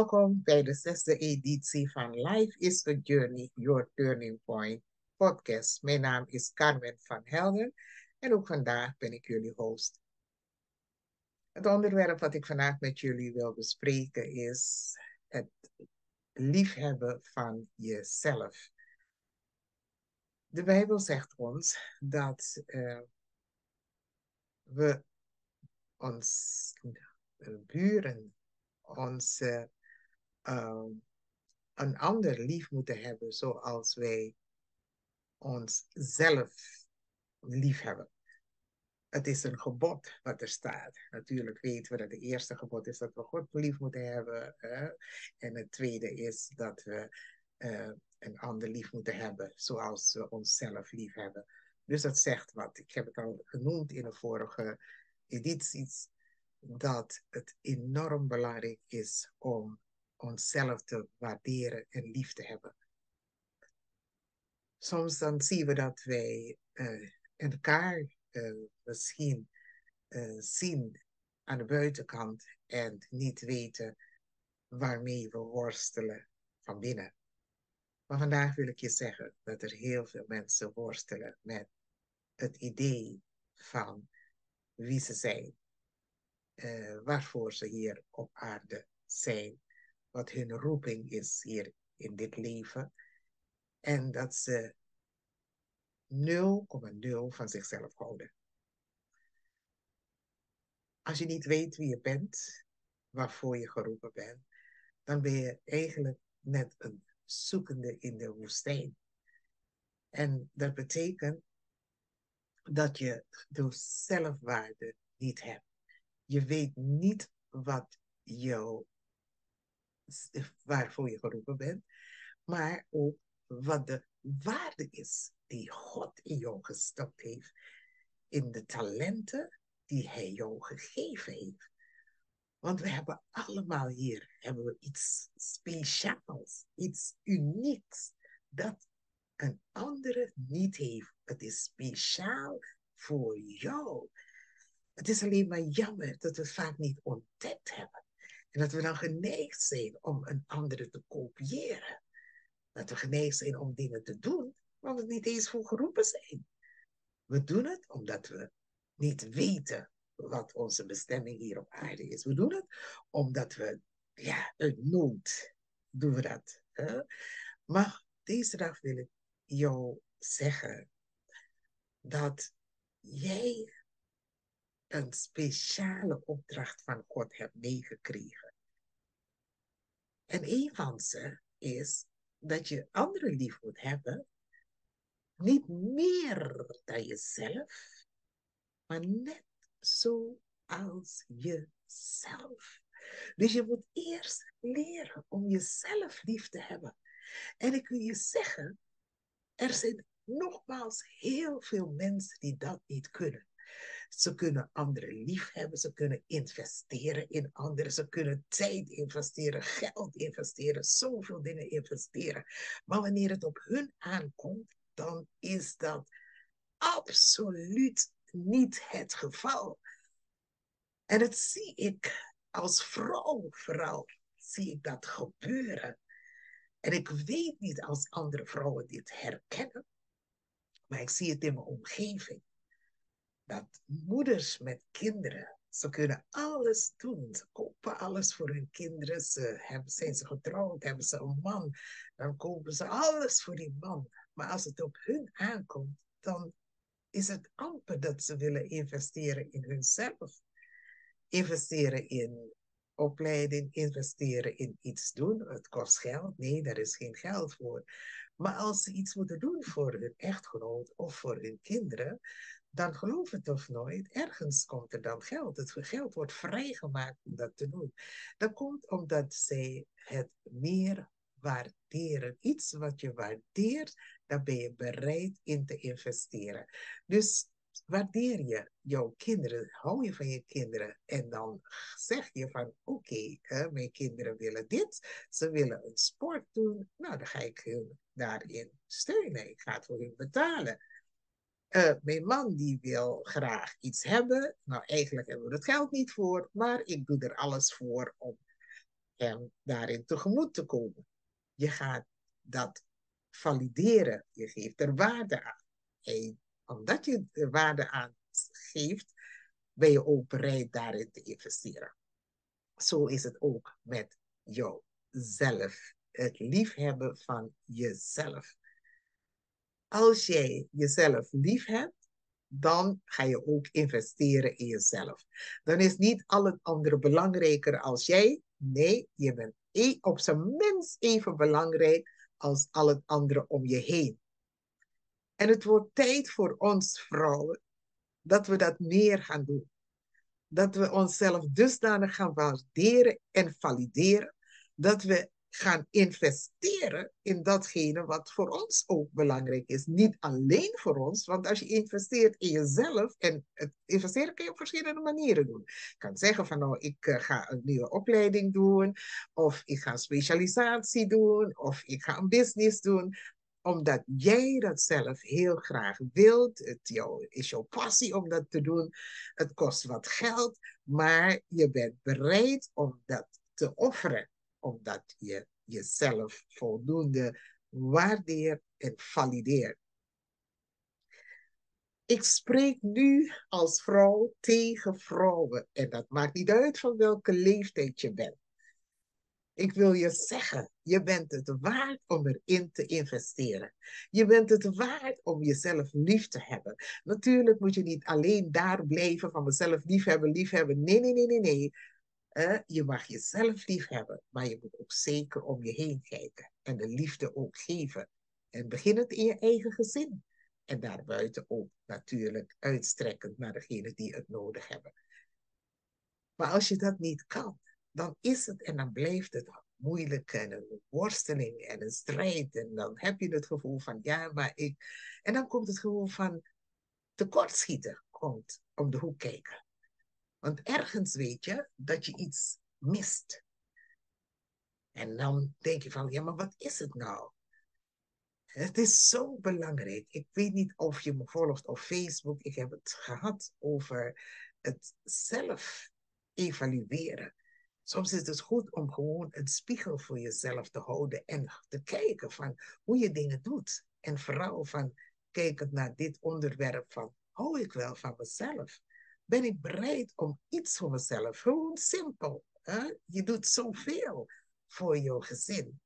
Welkom bij de zesde editie van Life is a Journey, Your Turning Point podcast. Mijn naam is Carmen van Helden en ook vandaag ben ik jullie host. Het onderwerp wat ik vandaag met jullie wil bespreken is het liefhebben van jezelf. De Bijbel zegt ons dat uh, we ons buren, onze uh, een ander lief moeten hebben zoals wij onszelf lief hebben. Het is een gebod wat er staat. Natuurlijk weten we dat het eerste gebod is dat we God lief moeten hebben. Hè? En het tweede is dat we uh, een ander lief moeten hebben zoals we onszelf lief hebben. Dus dat zegt wat. Ik heb het al genoemd in de vorige edities. Dat het enorm belangrijk is om onszelf te waarderen en lief te hebben. Soms dan zien we dat wij uh, elkaar uh, misschien uh, zien aan de buitenkant en niet weten waarmee we worstelen van binnen. Maar vandaag wil ik je zeggen dat er heel veel mensen worstelen met het idee van wie ze zijn, waarvoor ze hier op aarde zijn, wat hun roeping is hier in dit leven. En dat ze 0,0 van zichzelf houden. Als je niet weet wie je bent, waarvoor je geroepen bent, dan ben je eigenlijk net een zoekende in de woestijn. En dat betekent dat je de zelfwaarde niet hebt. Je weet niet wat jou, waarvoor je geroepen bent, maar ook wat de waarde is die God in jou gestopt heeft, in de talenten die Hij jou gegeven heeft. Want we hebben allemaal hier hebben we iets speciaals, iets unieks, dat een andere niet heeft. Het is speciaal voor jou. Het is alleen maar jammer dat we het vaak niet ontdekt hebben. En dat we dan geneigd zijn om een andere te kopiëren. Dat we geneigd zijn om dingen te doen waar we niet eens voor geroepen zijn. We doen het omdat we niet weten wat onze bestemming hier op aarde is. We doen het omdat we, ja, uit nood doen we dat. Hè? Maar deze dag wil ik jou zeggen dat jij een speciale opdracht van God hebt meegekregen. En een van ze is dat je anderen lief moet hebben, niet meer dan jezelf, maar net zoals jezelf. Dus je moet eerst leren om jezelf lief te hebben. En ik wil je zeggen, er zijn nogmaals heel veel mensen die dat niet kunnen. Ze kunnen anderen lief hebben, ze kunnen investeren in anderen, ze kunnen tijd investeren, geld investeren, zoveel dingen investeren. Maar wanneer het op hun aankomt, dan is dat absoluut niet het geval. En dat zie ik als vrouw vooral, zie ik dat gebeuren. En ik weet niet als andere vrouwen dit herkennen, maar ik zie het in mijn omgeving. Dat moeders met kinderen, ze kunnen alles doen. Ze kopen alles voor hun kinderen. Ze hebben, zijn ze getrouwd, hebben ze een man, dan kopen ze alles voor die man. Maar als het op hun aankomt, dan is het amper dat ze willen investeren in hunzelf. Investeren in opleiding, investeren in iets doen. Het kost geld. Nee, daar is geen geld voor. Maar als ze iets moeten doen voor hun echtgenoot of voor hun kinderen, dan geloof het of nooit, ergens komt er dan geld. Het geld wordt vrijgemaakt om dat te doen. Dat komt omdat zij het meer waarderen. Iets wat je waardeert, daar ben je bereid in te investeren. Dus waardeer je jouw kinderen, hou je van je kinderen en dan zeg je van oké, mijn kinderen willen dit, ze willen een sport doen, nou dan ga ik hun daarin steunen, ik ga het voor hun betalen. Uh, mijn man die wil graag iets hebben, nou eigenlijk hebben we het geld niet voor, maar ik doe er alles voor om hem daarin tegemoet te komen. Je gaat dat valideren. Je geeft er waarde aan. En omdat je er waarde aan geeft, ben je ook bereid daarin te investeren. Zo is het ook met jouzelf. Het liefhebben van jezelf. Als jij jezelf lief hebt, dan ga je ook investeren in jezelf. Dan is niet al het andere belangrijker als jij. Nee, je bent e-, op zijn minst even belangrijk als al het andere om je heen. En het wordt tijd voor ons vrouwen dat we dat meer gaan doen. Dat we onszelf dusdanig gaan waarderen en valideren, dat we gaan investeren in datgene wat voor ons ook belangrijk is. Niet alleen voor ons, want als je investeert in jezelf, en het investeren kun je op verschillende manieren doen. Je kan zeggen van nou, ik eh, ga een nieuwe opleiding doen, of ik ga een specialisatie doen, of ik ga een business doen omdat jij dat zelf heel graag wilt. Het is jouw passie om dat te doen. Het kost wat geld, maar je bent bereid om dat te offeren omdat je jezelf voldoende waardeert en valideert. Ik spreek nu als vrouw tegen vrouwen en dat maakt niet uit van welke leeftijd je bent. Ik wil je zeggen, je bent het waard om erin te investeren. Je bent het waard om jezelf lief te hebben. Natuurlijk moet je niet alleen daar blijven van mezelf liefhebben, liefhebben. Nee, nee, nee, nee, nee je mag jezelf lief hebben, maar je moet ook zeker om je heen kijken en de liefde ook geven. En begin het in je eigen gezin. En daarbuiten ook natuurlijk uitstrekkend naar degenen die het nodig hebben. Maar als je dat niet kan, dan is het en dan blijft het moeilijk en een worsteling en een strijd. En dan heb je het gevoel van, ja, maar ik... En dan komt het gevoel van tekortschieten komt om de hoek kijken. Want ergens weet je dat je iets mist. En dan denk je van, ja, maar wat is het nou? Het is zo belangrijk. Ik weet niet of je me volgt op Facebook. Ik heb het gehad over het zelf evalueren. Soms is het goed om gewoon een spiegel voor jezelf te houden en te kijken van hoe je dingen doet. En vooral van kijkend naar dit onderwerp van hou ik wel van mezelf? Ben ik bereid om iets voor mezelf. Gewoon simpel. Hè? Je doet zoveel voor je gezin.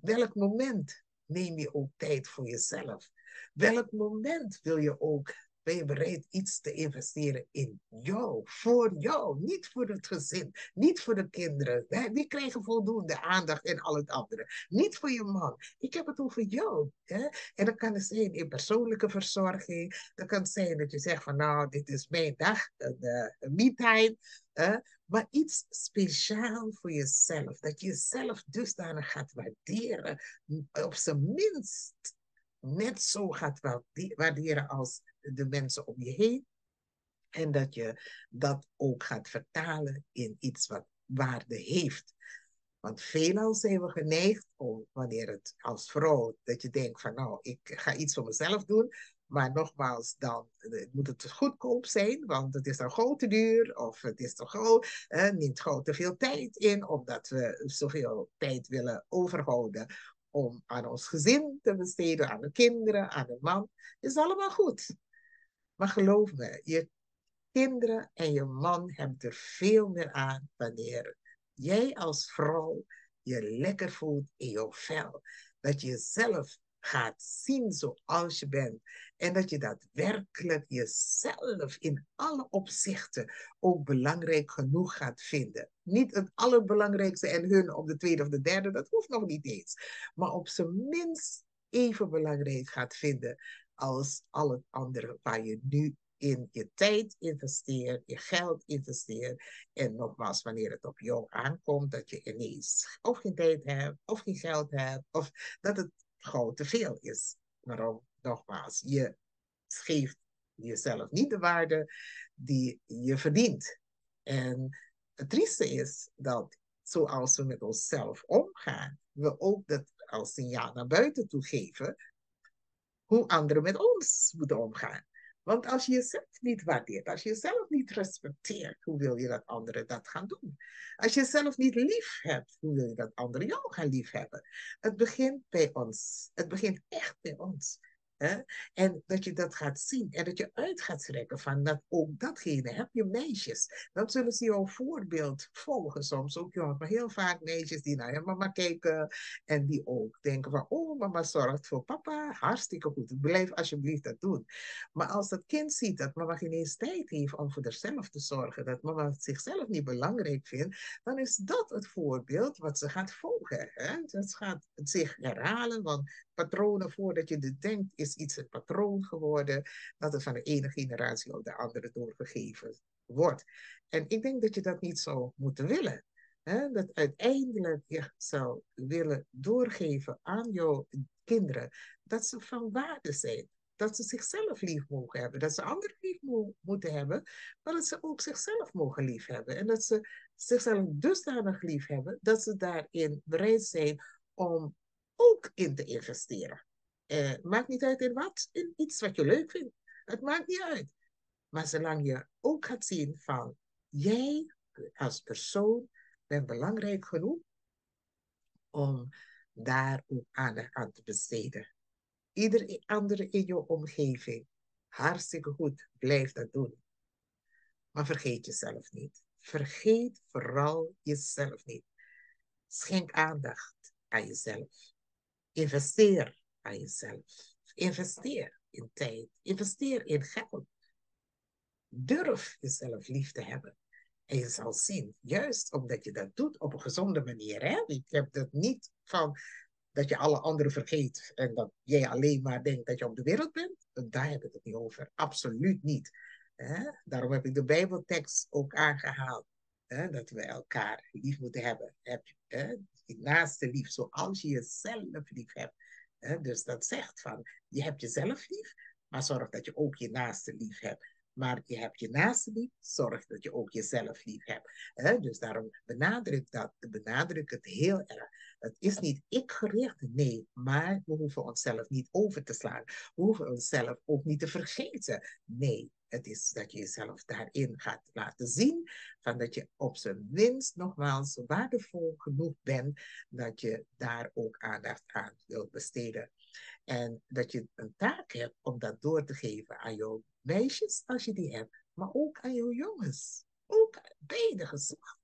Welk moment neem je ook tijd voor jezelf? Welk moment wil je ook ben je bereid iets te investeren in jou, voor jou, niet voor het gezin, niet voor de kinderen. Die krijgen voldoende aandacht en al het andere. Niet voor je man. Ik heb het over jou. Hè? En dat kan zijn in persoonlijke verzorging. Dat kan zijn dat je zegt van nou, dit is mijn dag, een, een me-time. Maar iets speciaal voor jezelf. Dat je jezelf dusdanig gaat waarderen. Op zijn minst net zo gaat waarderen als de mensen om je heen. En dat je dat ook gaat vertalen in iets wat waarde heeft. Want veelal zijn we geneigd om, wanneer het als vrouw, dat je denkt van nou, ik ga iets voor mezelf doen. Maar nogmaals, dan moet het goedkoop zijn, want het is dan gauw te duur of het is toch gauw, eh, neemt gauw te veel tijd in, omdat we zoveel tijd willen overhouden om aan ons gezin te besteden, aan de kinderen, aan de man. Is allemaal goed. Maar geloof me, je kinderen en je man hebben er veel meer aan wanneer jij als vrouw je lekker voelt in je vel. Dat je jezelf gaat zien zoals je bent. En dat je daadwerkelijk jezelf in alle opzichten ook belangrijk genoeg gaat vinden. Niet het allerbelangrijkste en hun op de tweede of de derde, dat hoeft nog niet eens. Maar op zijn minst even belangrijk gaat vinden als al het andere waar je nu in je tijd investeert, je geld investeert. En nogmaals, wanneer het op jou aankomt, dat je ineens of geen tijd hebt, of geen geld hebt, of dat het gewoon te veel is. Waarom? Nogmaals, je geeft jezelf niet de waarde die je verdient. En het trieste is dat zoals we met onszelf omgaan, we ook dat als signaal naar buiten toe geven hoe anderen met ons moeten omgaan. Want als je jezelf niet waardeert, als je jezelf niet respecteert, hoe wil je dat anderen dat gaan doen? Als je jezelf niet lief hebt, hoe wil je dat anderen jou gaan lief hebben? Het begint bij ons. Het begint echt bij ons. En dat je dat gaat zien en dat je uit gaat trekken van dat ook datgene. Heb je meisjes, dan zullen ze jouw voorbeeld volgen soms. Ook jongens, maar heel vaak meisjes die naar hun mama kijken en die ook denken van, oh mama zorgt voor papa, hartstikke goed. Blijf alsjeblieft dat doen. Maar als dat kind ziet dat mama geen eens tijd heeft om voor zichzelf te zorgen, dat mama zichzelf niet belangrijk vindt, dan is dat het voorbeeld wat ze gaat volgen. Hè? Dat gaat zich herhalen, want patronen voordat je dit denkt, is iets een patroon geworden, dat het van de ene generatie op de andere doorgegeven wordt. En ik denk dat je dat niet zou moeten willen. Hè? Dat uiteindelijk je zou willen doorgeven aan jouw kinderen dat ze van waarde zijn. Dat ze zichzelf lief mogen hebben. Dat ze anderen lief mo moeten hebben. Maar dat ze ook zichzelf mogen lief hebben. En dat ze zichzelf dusdanig lief hebben dat ze daarin bereid zijn om ook in te investeren. Uh, maakt niet uit in wat, in iets wat je leuk vindt. Het maakt niet uit. Maar zolang je ook gaat zien van jij als persoon bent belangrijk genoeg om daar ook aandacht aan te besteden. Ieder andere in je omgeving, hartstikke goed, blijf dat doen. Maar vergeet jezelf niet. Vergeet vooral jezelf niet. Schenk aandacht aan jezelf. Investeer aan jezelf. Investeer in tijd. Investeer in geld. Durf jezelf lief te hebben. En je zal zien, juist omdat je dat doet op een gezonde manier. Hè? Ik heb dat niet van dat je alle anderen vergeet en dat jij alleen maar denkt dat je op de wereld bent. Daar heb ik het niet over. Absoluut niet. Hè? Daarom heb ik de Bijbeltekst ook aangehaald. Hè? Dat we elkaar lief moeten hebben. Heb hè? Je naaste lief, zoals je jezelf lief hebt. Dus dat zegt van, je hebt jezelf lief, maar zorg dat je ook je naaste lief hebt. Maar je hebt je naaste lief, zorg dat je ook jezelf lief hebt. Dus daarom benadruk dat, benadruk het heel erg. Het is niet ik gericht, nee, maar we hoeven onszelf niet over te slaan. We hoeven onszelf ook niet te vergeten. Nee, het is dat je jezelf daarin gaat laten zien, van dat je op zijn minst nogmaals waardevol genoeg bent, dat je daar ook aandacht aan wilt besteden. En dat je een taak hebt om dat door te geven aan jouw meisjes, als je die hebt, maar ook aan jouw jongens. Ook beide geslacht.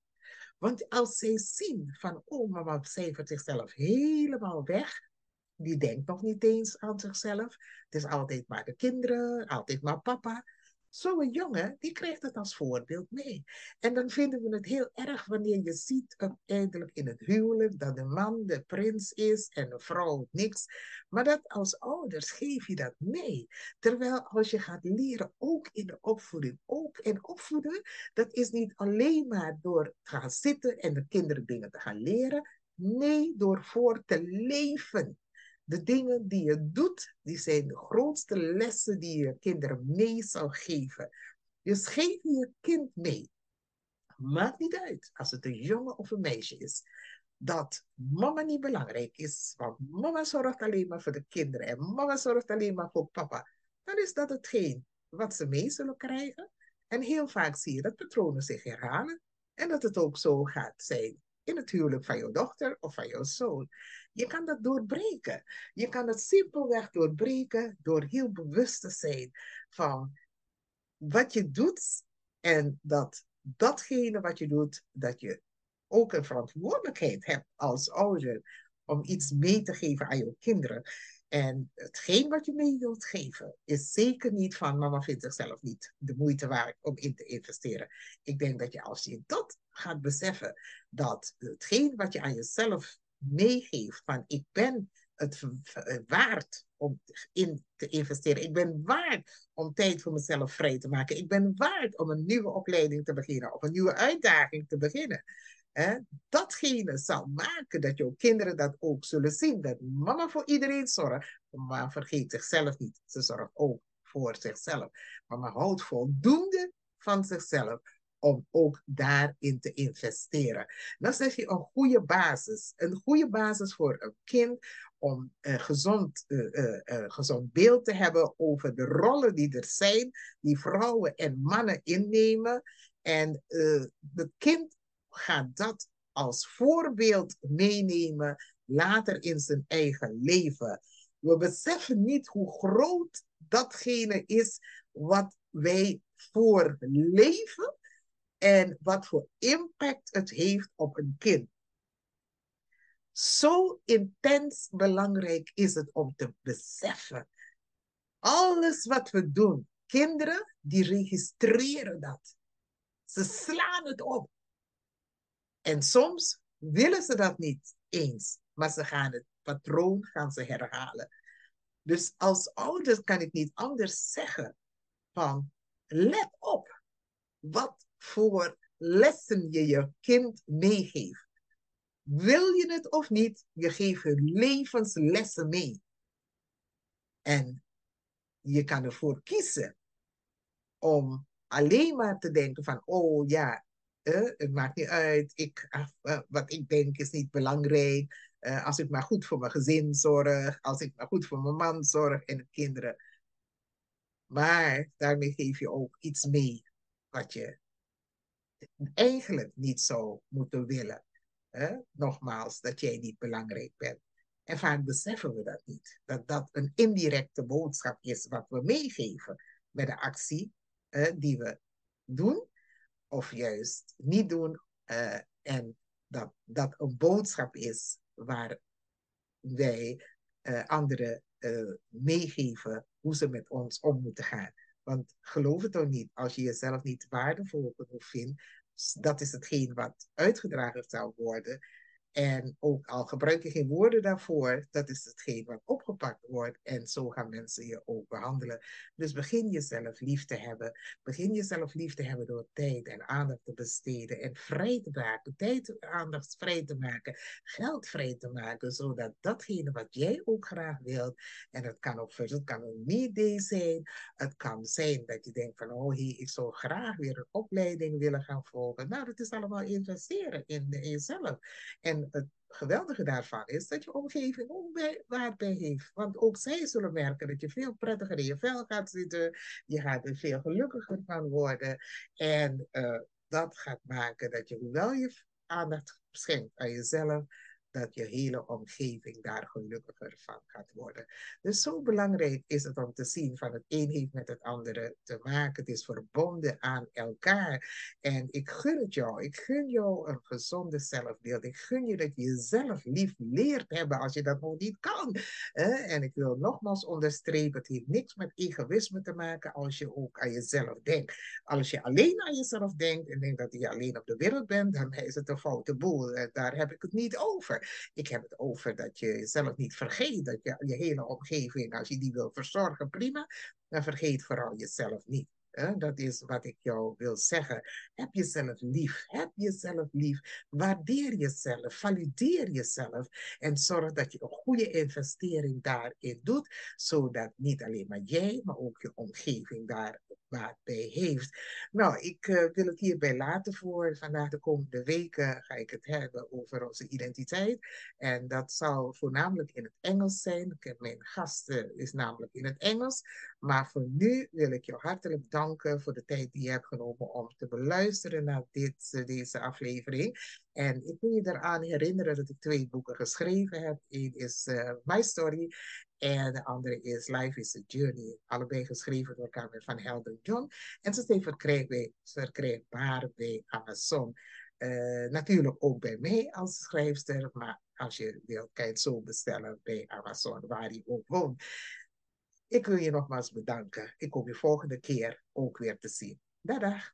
Want als zij zien van, oh mama cijfert zichzelf helemaal weg, die denkt nog niet eens aan zichzelf. Het is altijd maar de kinderen, altijd maar papa. Zo'n jongen, die krijgt het als voorbeeld mee. En dan vinden we het heel erg wanneer je ziet uiteindelijk in het huwelijk dat de man de prins is en de vrouw niks. Maar dat als ouders geef je dat mee. Terwijl als je gaat leren, ook in de opvoeding, ook in opvoeden, dat is niet alleen maar door te gaan zitten en de kinderen dingen te gaan leren. Nee, door voor te leven. De dingen die je doet, die zijn de grootste lessen die je kinderen mee zou geven. Dus geef je kind mee. Maakt niet uit als het een jongen of een meisje is. Dat mama niet belangrijk is, want mama zorgt alleen maar voor de kinderen en mama zorgt alleen maar voor papa. Dan is dat hetgeen wat ze mee zullen krijgen. En heel vaak zie je dat patronen zich herhalen en dat het ook zo gaat zijn in het huwelijk van jouw dochter of van jouw zoon. Je kan dat doorbreken. Je kan het simpelweg doorbreken door heel bewust te zijn van wat je doet en dat datgene wat je doet, dat je ook een verantwoordelijkheid hebt als ouder om iets mee te geven aan jouw kinderen. En hetgeen wat je mee wilt geven, is zeker niet van mama vindt zichzelf niet de moeite waard om in te investeren. Ik denk dat je als je dat gaat beseffen, dat hetgeen wat je aan jezelf meegeeft van ik ben het waard om in te investeren. Ik ben waard om tijd voor mezelf vrij te maken. Ik ben waard om een nieuwe opleiding te beginnen of een nieuwe uitdaging te beginnen. Datgene zal maken dat jouw kinderen dat ook zullen zien. Dat mama voor iedereen zorgt. Maar vergeet zichzelf niet. Ze zorgt ook voor zichzelf. Mama houdt voldoende van zichzelf om ook daarin te investeren. Dan zeg je een goede basis. Een goede basis voor een kind om een gezond, uh, gezond beeld te hebben over de rollen die er zijn, die vrouwen en mannen innemen. En het kind gaat dat als voorbeeld meenemen later in zijn eigen leven. We beseffen niet hoe groot datgene is wat wij voor leven en wat voor impact het heeft op een kind. Zo intens belangrijk is het om te beseffen. Alles wat we doen, kinderen die registreren dat. Ze slaan het op. En soms willen ze dat niet eens, maar ze gaan het patroon gaan ze herhalen. Dus als ouders kan ik niet anders zeggen van let op wat voor lessen je je kind meegeeft. Wil je het of niet, je geeft hun levenslessen mee. En je kan ervoor kiezen om alleen maar te denken van, oh ja, eh, het maakt niet uit, ik, uh, wat ik denk is niet belangrijk. Uh, als ik maar goed voor mijn gezin zorg, als ik maar goed voor mijn man zorg en de kinderen. Maar daarmee geef je ook iets mee wat je eigenlijk niet zou moeten willen. Hè? Nogmaals, dat jij niet belangrijk bent. En vaak beseffen we dat niet. Dat dat een indirecte boodschap is wat we meegeven met de actie die we doen of juist niet doen. Uh, en dat dat een boodschap is waar wij uh, anderen uh, meegeven hoe ze met ons om moeten gaan. Want geloof het ook niet, als je jezelf niet waardevol genoeg vindt, dat is hetgeen wat uitgedragen zou worden. En ook al gebruik je geen woorden daarvoor, dat is hetgeen wat opgepakt wordt. En zo gaan mensen je ook behandelen. Dus begin jezelf lief te hebben. Begin jezelf lief te hebben door tijd en aandacht te besteden. En vrij te maken. Tijd en aandacht vrij te maken. Geld vrij te maken. Zodat datgene wat jij ook graag wilt. En het kan ook het kan een idee zijn. Het kan zijn dat je denkt van, oh hey, ik zou graag weer een opleiding willen gaan volgen. Nou, dat is allemaal investeren in, in jezelf. En het geweldige daarvan is dat je omgeving ook bij, waard bij heeft. Want ook zij zullen merken dat je veel prettiger in je vel gaat zitten. Je gaat er veel gelukkiger van worden. En uh, dat gaat maken dat je, hoewel je aandacht schenkt aan jezelf, dat je hele omgeving daar gelukkiger van gaat worden. Dus zo belangrijk is het om te zien van het een heeft met het andere te maken. Het is verbonden aan elkaar. En ik gun het jou. Ik gun jou een gezonde zelfbeeld. Ik gun je dat je jezelf lief leert hebben als je dat nog niet kan. En ik wil nogmaals onderstrepen, het heeft niks met egoïsme te maken als je ook aan jezelf denkt. Als je alleen aan jezelf denkt en denkt dat je alleen op de wereld bent, dan is het een foute boel. Daar heb ik het niet over. Ik heb het over dat je jezelf niet vergeet, dat je je hele omgeving, als je die wil verzorgen, prima, dan vergeet vooral jezelf niet. Dat is wat ik jou wil zeggen. Heb jezelf lief. Heb jezelf lief. Waardeer jezelf. Valideer jezelf. En zorg dat je een goede investering daarin doet. Zodat niet alleen maar jij, maar ook je omgeving daar baat bij heeft. Nou, ik uh, wil het hierbij laten voor vandaag de komende weken ga ik het hebben over onze identiteit. En dat zal voornamelijk in het Engels zijn. Mijn gasten is namelijk in het Engels. Maar voor nu wil ik jou hartelijk danken voor de tijd die je hebt genomen om te beluisteren naar dit, eh, deze aflevering. En ik wil je eraan herinneren dat ik twee boeken geschreven heb. Eén is My Story en de andere is Life is a Journey. Allebei geschreven door Carmen van Helden John. En ze zijn verkrijgbaar, bij Amazon. Uh, natuurlijk ook bij mij als schrijfster, maar als je wilt, kan je het zo bestellen bij Amazon, waar je ook woont. Ik wil je nogmaals bedanken. Ik hoop je volgende keer ook weer te zien. Dag.